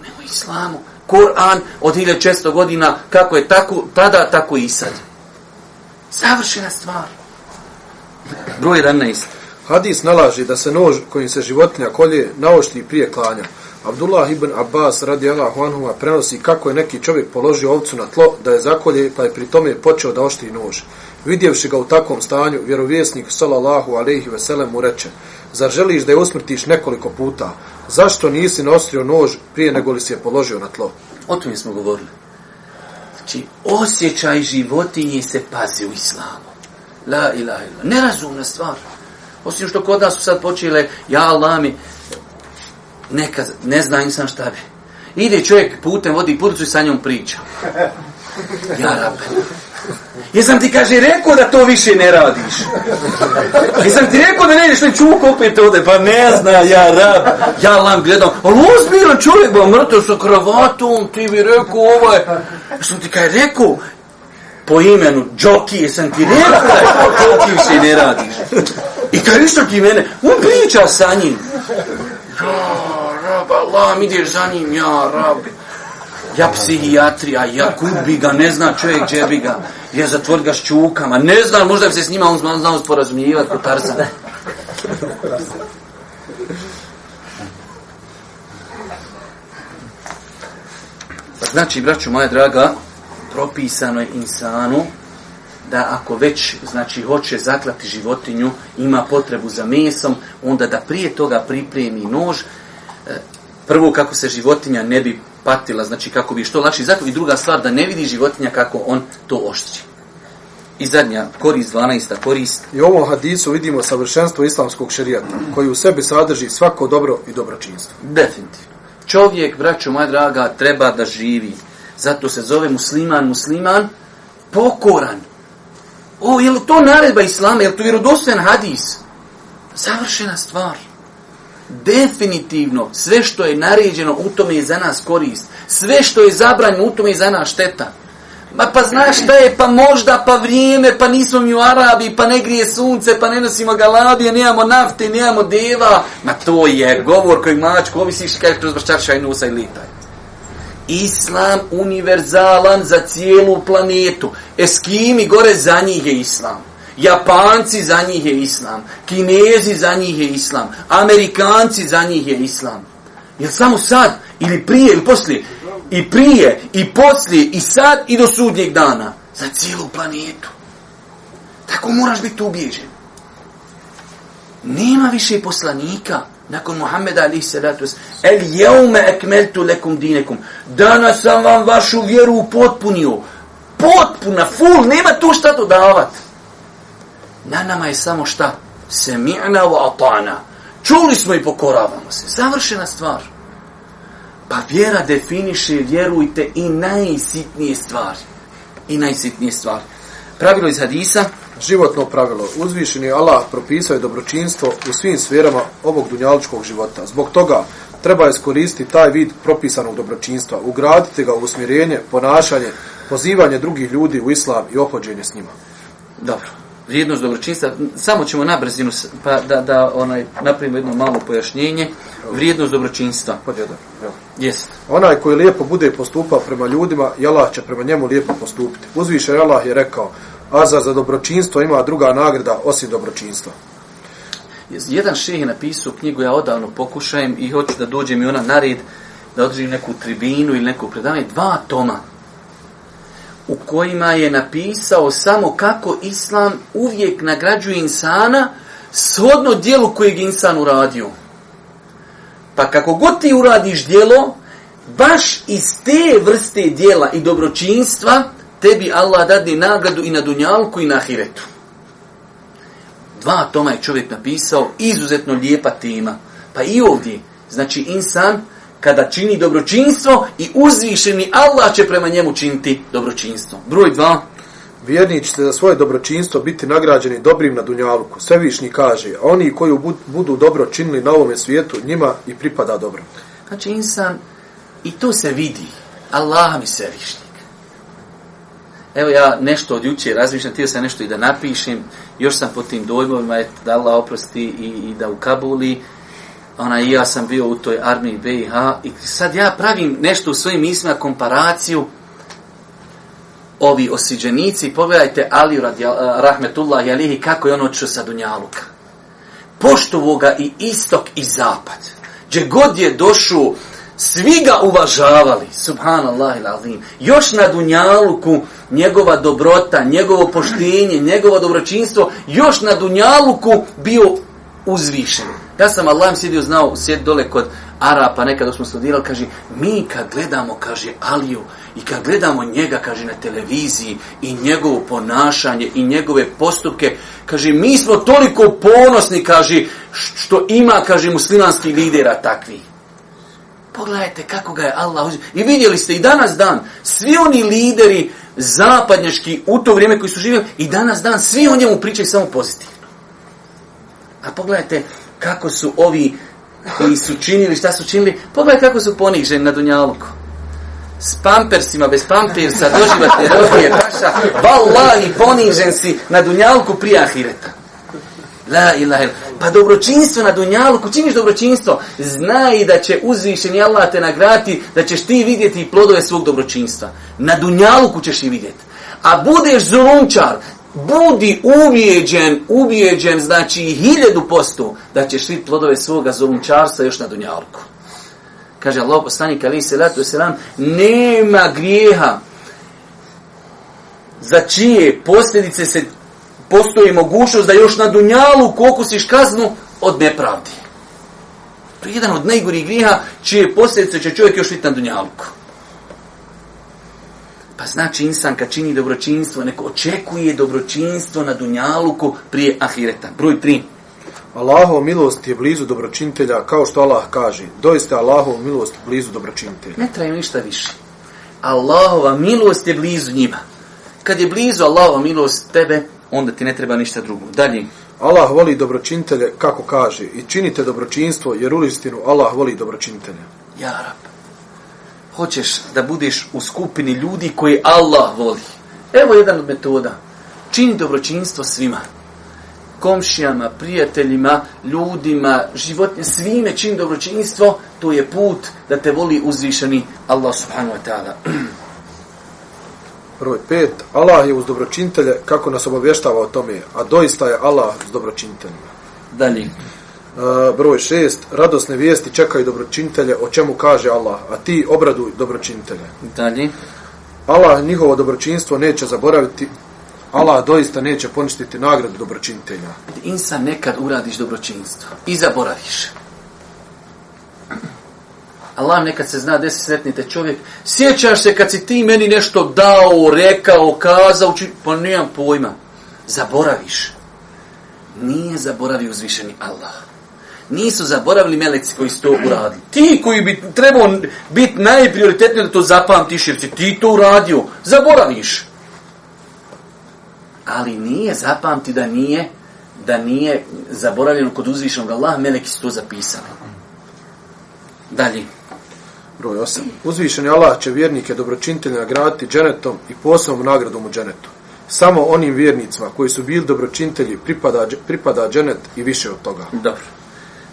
Nemo islamu. Kur'an od 1600 godina, kako je tako, tada, tako i sad. Završena stvar. Broj 11. Hadis nalaži da se nož kojim se životinja kolje naoštri prije klanja. Abdullah ibn Abbas radi Allahu anhuma prenosi kako je neki čovjek položio ovcu na tlo da je zakolje pa je pri tome počeo da oštri nož. Vidjevši ga u takvom stanju, vjerovjesnik sallallahu alejhi ve sellem mu reče: Zar želiš da je usmrtiš nekoliko puta? Zašto nisi nosio nož prije nego li si je položio na tlo? O tome smo govorili. Znači, osjećaj životinje se pazi u islamu. La ilaha illa. Nerazumna stvar. Osim što kod nas su sad počele, ja Allah mi, neka, ne zna insan šta bi. Ide čovjek putem, vodi puricu i sa njom priča. Ja rabe. Jesam ti kaže rekao da to više ne radiš. Jesam ti rekao da ne ideš ne čuk opet ode, pa ne zna ja rab. Ja lam gledam, ali ozbiljno čovjek, ba mrtav sa kravatom, ti bi rekao ovaj. Jesam ti kaže rekao, po imenu Džoki, jesam ti rekao da to ti više ne radiš. I kaže isto ti mene, on priča sa njim. Ja, mi Allah, ideš za njim, ja, rab. Ja psihijatrija, ja kubi ga, ne zna čovjek džebi ga, ja zatvor ga šćukama, ne zna, možda bi se s njima on znao, sporazumijivati kod Tarzan. Pa znači, braću moja draga, propisano je insanu da ako već znači hoće zaklati životinju, ima potrebu za mesom, onda da prije toga pripremi nož, e, prvo kako se životinja ne bi patila, znači kako bi što lakše zato i druga stvar da ne vidi životinja kako on to oštri. I zadnja korist 12. korist. I u ovom hadisu vidimo savršenstvo islamskog šerijata, koji u sebi sadrži svako dobro i dobročinstvo. Definitivno. Čovjek, braćo moja draga, treba da živi. Zato se zove musliman, musliman, pokoran. O, je li to naredba islama? Je li to vjerodostojan hadis? Savršena stvar definitivno sve što je naređeno u tome je za nas korist. Sve što je zabranjeno u tome je za nas šteta. Ma pa znaš šta je, pa možda, pa vrijeme, pa nismo mi u Arabiji, pa ne grije sunce, pa ne nosimo galabije, nemamo nafte, nemamo deva. Ma to je govor koji mačku ovisiš kažeš, kroz vršćarša nosa i litaj. Islam univerzalan za cijelu planetu. Eskimi gore za njih je Islam. Japanci za njih je islam. Kinezi za njih je islam. Amerikanci za njih je islam. Jel samo sad, ili prije, ili poslije? I prije, i poslije, i sad, i do sudnjeg dana. Za cijelu planetu. Tako moraš biti ubijeđen. Nema više poslanika nakon Muhammeda alihi salatu El jeume ekmeltu lekum dinekum. Danas sam vam vašu vjeru upotpunio. Potpuna, full, nema tu šta dodavati. Na nama je samo šta? Semi'na wa atana. Čuli smo i pokoravamo se. Završena stvar. Pa vjera definiše, vjerujte, i najsitnije stvari. I najsitnije stvari. Pravilo iz hadisa. Životno pravilo. Uzvišeni Allah propisao je dobročinstvo u svim sferama ovog dunjaličkog života. Zbog toga treba iskoristiti taj vid propisanog dobročinstva. Ugradite ga u usmjerenje, ponašanje, pozivanje drugih ljudi u islam i opođenje s njima. Dobro vrijednost dobročinstva, samo ćemo na brzinu pa da, da onaj napravimo jedno malo pojašnjenje. Vrijednost dobročinstva. Podjedan. Jest. Onaj koji lijepo bude postupao prema ljudima, Allah će prema njemu lijepo postupiti. Uzviše Allah je rekao, a za, za dobročinstvo ima druga nagrada osim dobročinstva. Jedan šeh je napisao knjigu, ja odavno pokušajem i hoću da dođem i ona nared, da održim neku tribinu ili neku predavanje, dva toma u kojima je napisao samo kako islam uvijek nagrađuje insana shodno dijelu kojeg insan uradio. Pa kako god ti uradiš dijelo, baš iz te vrste dijela i dobročinstva, tebi Allah dadi nagradu i na dunjalku i na ahiretu. Dva toma je čovjek napisao, izuzetno lijepa tema. Pa i ovdje, znači insan, kada čini dobročinstvo i uzvišeni Allah će prema njemu činiti dobročinstvo. Broj dva. Vjerni ćete za svoje dobročinstvo biti nagrađeni dobrim na Dunjaluku. Svevišnji kaže, a oni koji budu dobro činili na ovome svijetu, njima i pripada dobro. Znači insan, i to se vidi, Allah mi se višnik. Evo ja nešto od juče razmišljam, tijel sam nešto i da napišem, još sam po tim dojmovima, da Allah oprosti i, i da u Kabuli, ona i ja sam bio u toj armiji BiH i sad ja pravim nešto u svojim mislima, komparaciju ovi osiđenici, pogledajte Ali radi, rahmetullah jalihi kako je on čuo sa Dunjaluka. poštovo ga i istok i zapad. Gdje god je došao, svi ga uvažavali, subhanallah ilazim. Još na Dunjaluku njegova dobrota, njegovo poštenje, njegovo dobročinstvo, još na Dunjaluku bio uzvišen. Ja sam Allah sjedio znao, sjed dole kod Arapa, nekad smo studirali, kaže, mi kad gledamo, kaže, Aliju, i kad gledamo njega, kaže, na televiziji, i njegovo ponašanje, i njegove postupke, kaže, mi smo toliko ponosni, kaže, što ima, kaže, muslimanski lidera takvi. Pogledajte kako ga je Allah uzio. I vidjeli ste i danas dan, svi oni lideri zapadnjački u to vrijeme koji su živjeli, i danas dan, svi o njemu pričaju samo pozitivno. A pogledajte kako su ovi koji su činili, šta su činili, pogledaj kako su poniženi na Dunjaluku. S pampersima, bez pampersa, doživate rohije, paša, vallahi, ponižen si na Dunjaluku prije Ahireta. La ilaha Pa dobročinstvo na dunjalu, ko činiš dobročinstvo, znaj da će uzvišeni Allah te nagrati, da ćeš ti vidjeti plodove svog dobročinstva. Na dunjalu ćeš i vidjeti. A budeš zulumčar, budi ubijeđen, ubijeđen, znači hiljedu postu, da ćeš vidjeti plodove svoga zulunčarstva još na dunjalku. Kaže Allah poslanik ali se letu selam, nema grijeha za čije posljedice se postoji mogućnost da još na dunjalu kokusiš kaznu od nepravdi. To je jedan od najgorih grijeha čije posljedice će čovjek još vidjeti na Dunjalku. Pa znači insan kad čini dobročinstvo, neko očekuje dobročinstvo na dunjaluku prije ahireta. Broj 3. Allahov milost je blizu dobročinitelja, kao što Allah kaže. Doista Allahov milost blizu dobročinitelja. Ne treba ništa više. Allahova milost je blizu njima. Kad je blizu Allahova milost tebe, onda ti ne treba ništa drugo. Dalje. Allah voli dobročinitelje, kako kaže, i činite dobročinstvo, jer u istinu Allah voli dobročinitelje. Ja, rab. Hoćeš da budeš u skupini ljudi koji Allah voli. Evo jedan od metoda. Čini dobročinstvo svima. Komšijama, prijateljima, ljudima, životinje, svime čini dobročinstvo, to je put da te voli uzvišeni Allah subhanahu wa ta'ala. Broj pet, Allah je uz dobročintelje kako nas obavještava o tome, a doista je Allah uz dobročinteljima. Dalje. Broj šest, radosne vijesti čekaju dobročintelje, o čemu kaže Allah, a ti obraduj dobročintelje. Dalje. Allah njihovo dobročinstvo neće zaboraviti, Allah doista neće poništiti nagradu dobročintelja. Insan nekad uradiš dobročinstvo i zaboraviš. Allah nekad se zna desi sretnite čovjek. Sjećaš se kad si ti meni nešto dao, rekao, kazao, či... pa nemam pojma. Zaboraviš. Nije zaboravio uzvišeni Allah. Nisu zaboravili meleci koji su to uradili. Ti koji bi trebao biti najprioritetniji da to zapamtiš, jer si ti to uradio, zaboraviš. Ali nije zapamti da nije da nije zaboravljeno kod uzvišenog Allah, meleki su to zapisali. Dalje. Broj 8. Uzvišeni Allah će vjernike dobročinitelji nagraditi dženetom i posebnom nagradom u dženetu. Samo onim vjernicima koji su bili dobročinitelji pripada, pripada dženet i više od toga. Dobro.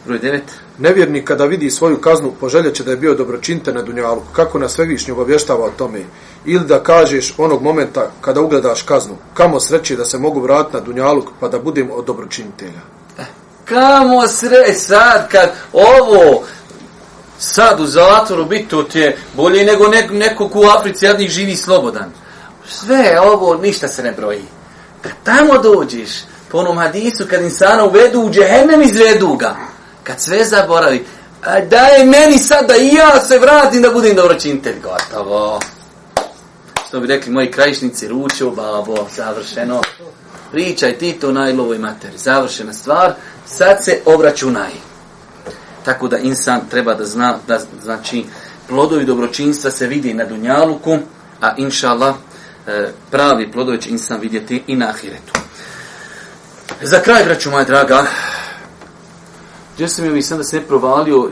Broj 9. Nevjernik kada vidi svoju kaznu poželjeće da je bio dobročinitelj na dunjalu. Kako nas svevišnji obavještava o tome? Ili da kažeš onog momenta kada ugledaš kaznu. Kamo sreće da se mogu vratiti na dunjalu pa da budem od dobročinitelja. Eh, kamo sre sad kad ovo sad u zatvoru biti, to ti je bolje nego nek, neko ko u Africi jadnih živi slobodan. Sve ovo, ništa se ne broji. Kad tamo dođeš, po onom hadisu, kad insana uvedu u džehennem, izvedu ga. Kad sve zaboravi, a daj meni sad da i ja se vratim da budem dobročinitelj. Gotovo. Što bi rekli moji krajišnici, ručo, babo, završeno. Pričaj ti to najlovoj materi. Završena stvar, sad se obračunaj. Tako da insan treba da zna da znači plodovi dobročinstva se vidi na dunjaluku, a inša Allah e, pravi plodovi će insan vidjeti i na ahiretu. Za kraj, braću moja draga, gdje sam joj sam da se ne provalio,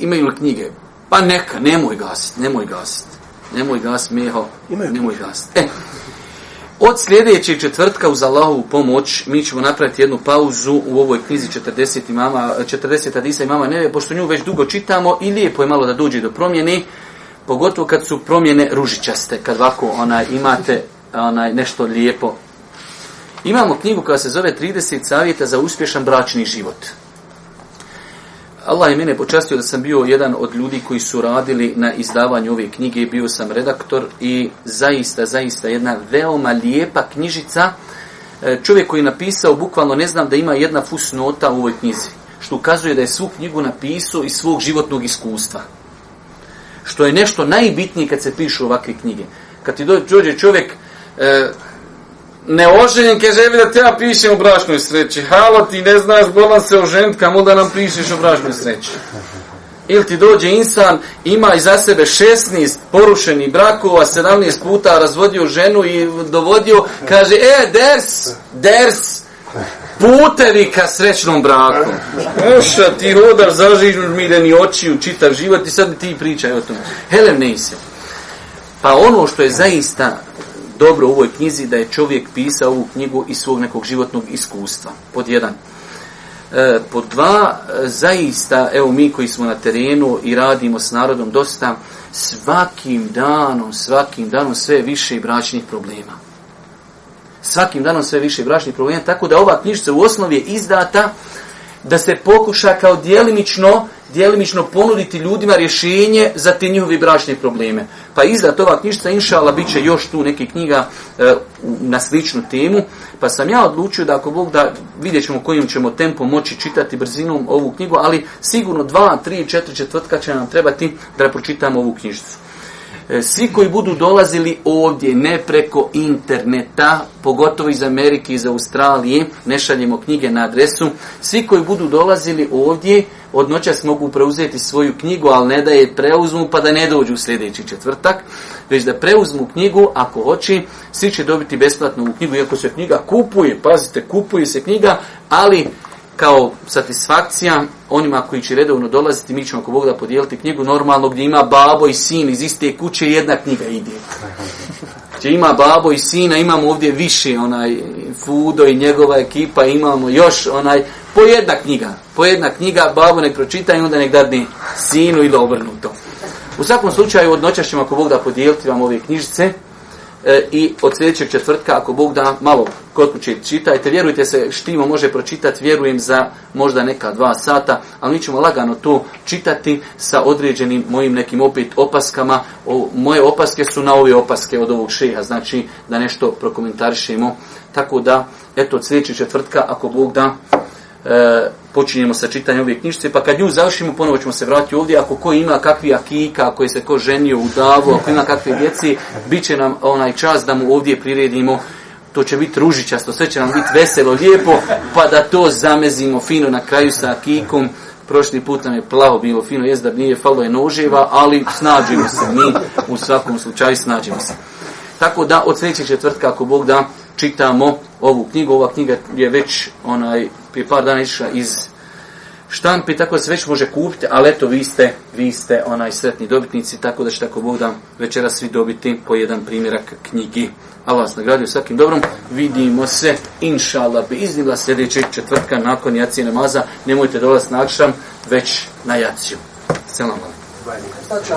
imaju li knjige? Pa neka, nemoj gasit, nemoj gasit. Nemoj gasit, meho, nemoj gasit. E, Od sljedećeg četvrtka uz Allahovu pomoć mi ćemo napraviti jednu pauzu u ovoj knjizi 40 imama 40 hadisa imama Neve pošto nju već dugo čitamo i lijepo je malo da dođe do promjene pogotovo kad su promjene ružičaste kad ovako onaj imate onaj nešto lijepo Imamo knjigu koja se zove 30 savjeta za uspješan bračni život. Allah je mene počastio da sam bio jedan od ljudi koji su radili na izdavanju ove knjige, bio sam redaktor i zaista, zaista jedna veoma lijepa knjižica. E, čovjek koji je napisao, bukvalno ne znam da ima jedna fusnota u ovoj knjizi, što ukazuje da je svu knjigu napisao iz svog životnog iskustva. Što je nešto najbitnije kad se pišu ovakve knjige. Kad ti dođe čovjek, e, neoženjen, kaže, evi da te ja pišem o bračnoj sreći. Halo, ti ne znaš, bolan se oženit, kamo da nam pišeš o bračnoj sreći. Ili ti dođe insan, ima iza sebe 16 porušenih brakova, 17 puta razvodio ženu i dovodio, kaže, e, ders, ders, putevi ka srećnom braku. Oša, ti hodaš, zažižnuš mireni oči u čitav život i sad ti pričaj o tom. Helem ne Pa ono što je zaista dobro u ovoj knjizi da je čovjek pisao ovu knjigu iz svog nekog životnog iskustva. Pod jedan. E, pod dva, e, zaista, evo mi koji smo na terenu i radimo s narodom dosta, svakim danom, svakim danom sve više bračnih problema. Svakim danom sve više bračnih problema, tako da ova knjižica u osnovi je izdata da se pokuša kao dijelimično djelimično ponuditi ljudima rješenje za te njihovi bračne probleme. Pa izdat ova knjižica, inšala, bit će još tu neke knjiga e, na sličnu temu, pa sam ja odlučio da ako Bog da vidjet ćemo kojim ćemo tempo moći čitati brzinom ovu knjigu, ali sigurno dva, tri, četiri četvrtka će nam trebati da pročitamo ovu knjižicu. E, svi koji budu dolazili ovdje, ne preko interneta, pogotovo iz Amerike, iz Australije, ne šaljemo knjige na adresu, svi koji budu dolazili ovdje, od noćas mogu preuzeti svoju knjigu, ali ne da je preuzmu pa da ne dođu u sljedeći četvrtak, već da preuzmu knjigu, ako hoće, svi će dobiti besplatnu knjigu, iako se knjiga kupuje, pazite, kupuje se knjiga, ali kao satisfakcija onima koji će redovno dolaziti, mi ćemo ako Bog da podijeliti knjigu normalno gdje ima babo i sin iz iste kuće jedna knjiga ide. Gdje ima babo i sina, imamo ovdje više onaj Fudo i njegova ekipa, imamo još onaj po jedna knjiga, po jedna knjiga, babo nek pročita i onda nek dadne sinu ili obrnuto. U svakom slučaju od noća ćemo ako Bog da podijeliti vam ove knjižice, E, i od sljedećeg četvrtka, ako Bog da, malo kod kuće čitajte, vjerujte se, štimo može pročitati, vjerujem za možda neka dva sata, ali mi ćemo lagano to čitati sa određenim mojim nekim opet opaskama. O, moje opaske su na ove opaske od ovog šeha, znači da nešto prokomentarišemo. Tako da, eto, od sljedećeg četvrtka, ako Bog da, e, počinjemo sa čitanjem ove knjižice, pa kad nju završimo, ponovo ćemo se vratiti ovdje, ako ko ima kakvi akika, ako je se ko ženio u davu, ako ima kakve djeci, bit će nam onaj čas da mu ovdje priredimo, to će biti ružičasto, sve će nam biti veselo, lijepo, pa da to zamezimo fino na kraju sa akikom, prošli put nam je plavo bilo fino, jest da nije falo je noževa, ali snađimo se mi, u svakom slučaju snađimo se. Tako da od sljedećeg četvrtka, ako Bog da, čitamo ovu knjigu. Ova knjiga je već onaj prije par dana išla iz štampi, tako da se već može kupiti, ali eto vi ste, vi ste onaj sretni dobitnici, tako da će tako Bog da večera svi dobiti po jedan primjerak knjigi. Allah vas nagradio svakim dobrom. Vidimo se, inša Allah, bi iznila sljedećeg četvrtka nakon jacije namaza. Nemojte dolaziti na akšam, već na jaciju. Selam znači,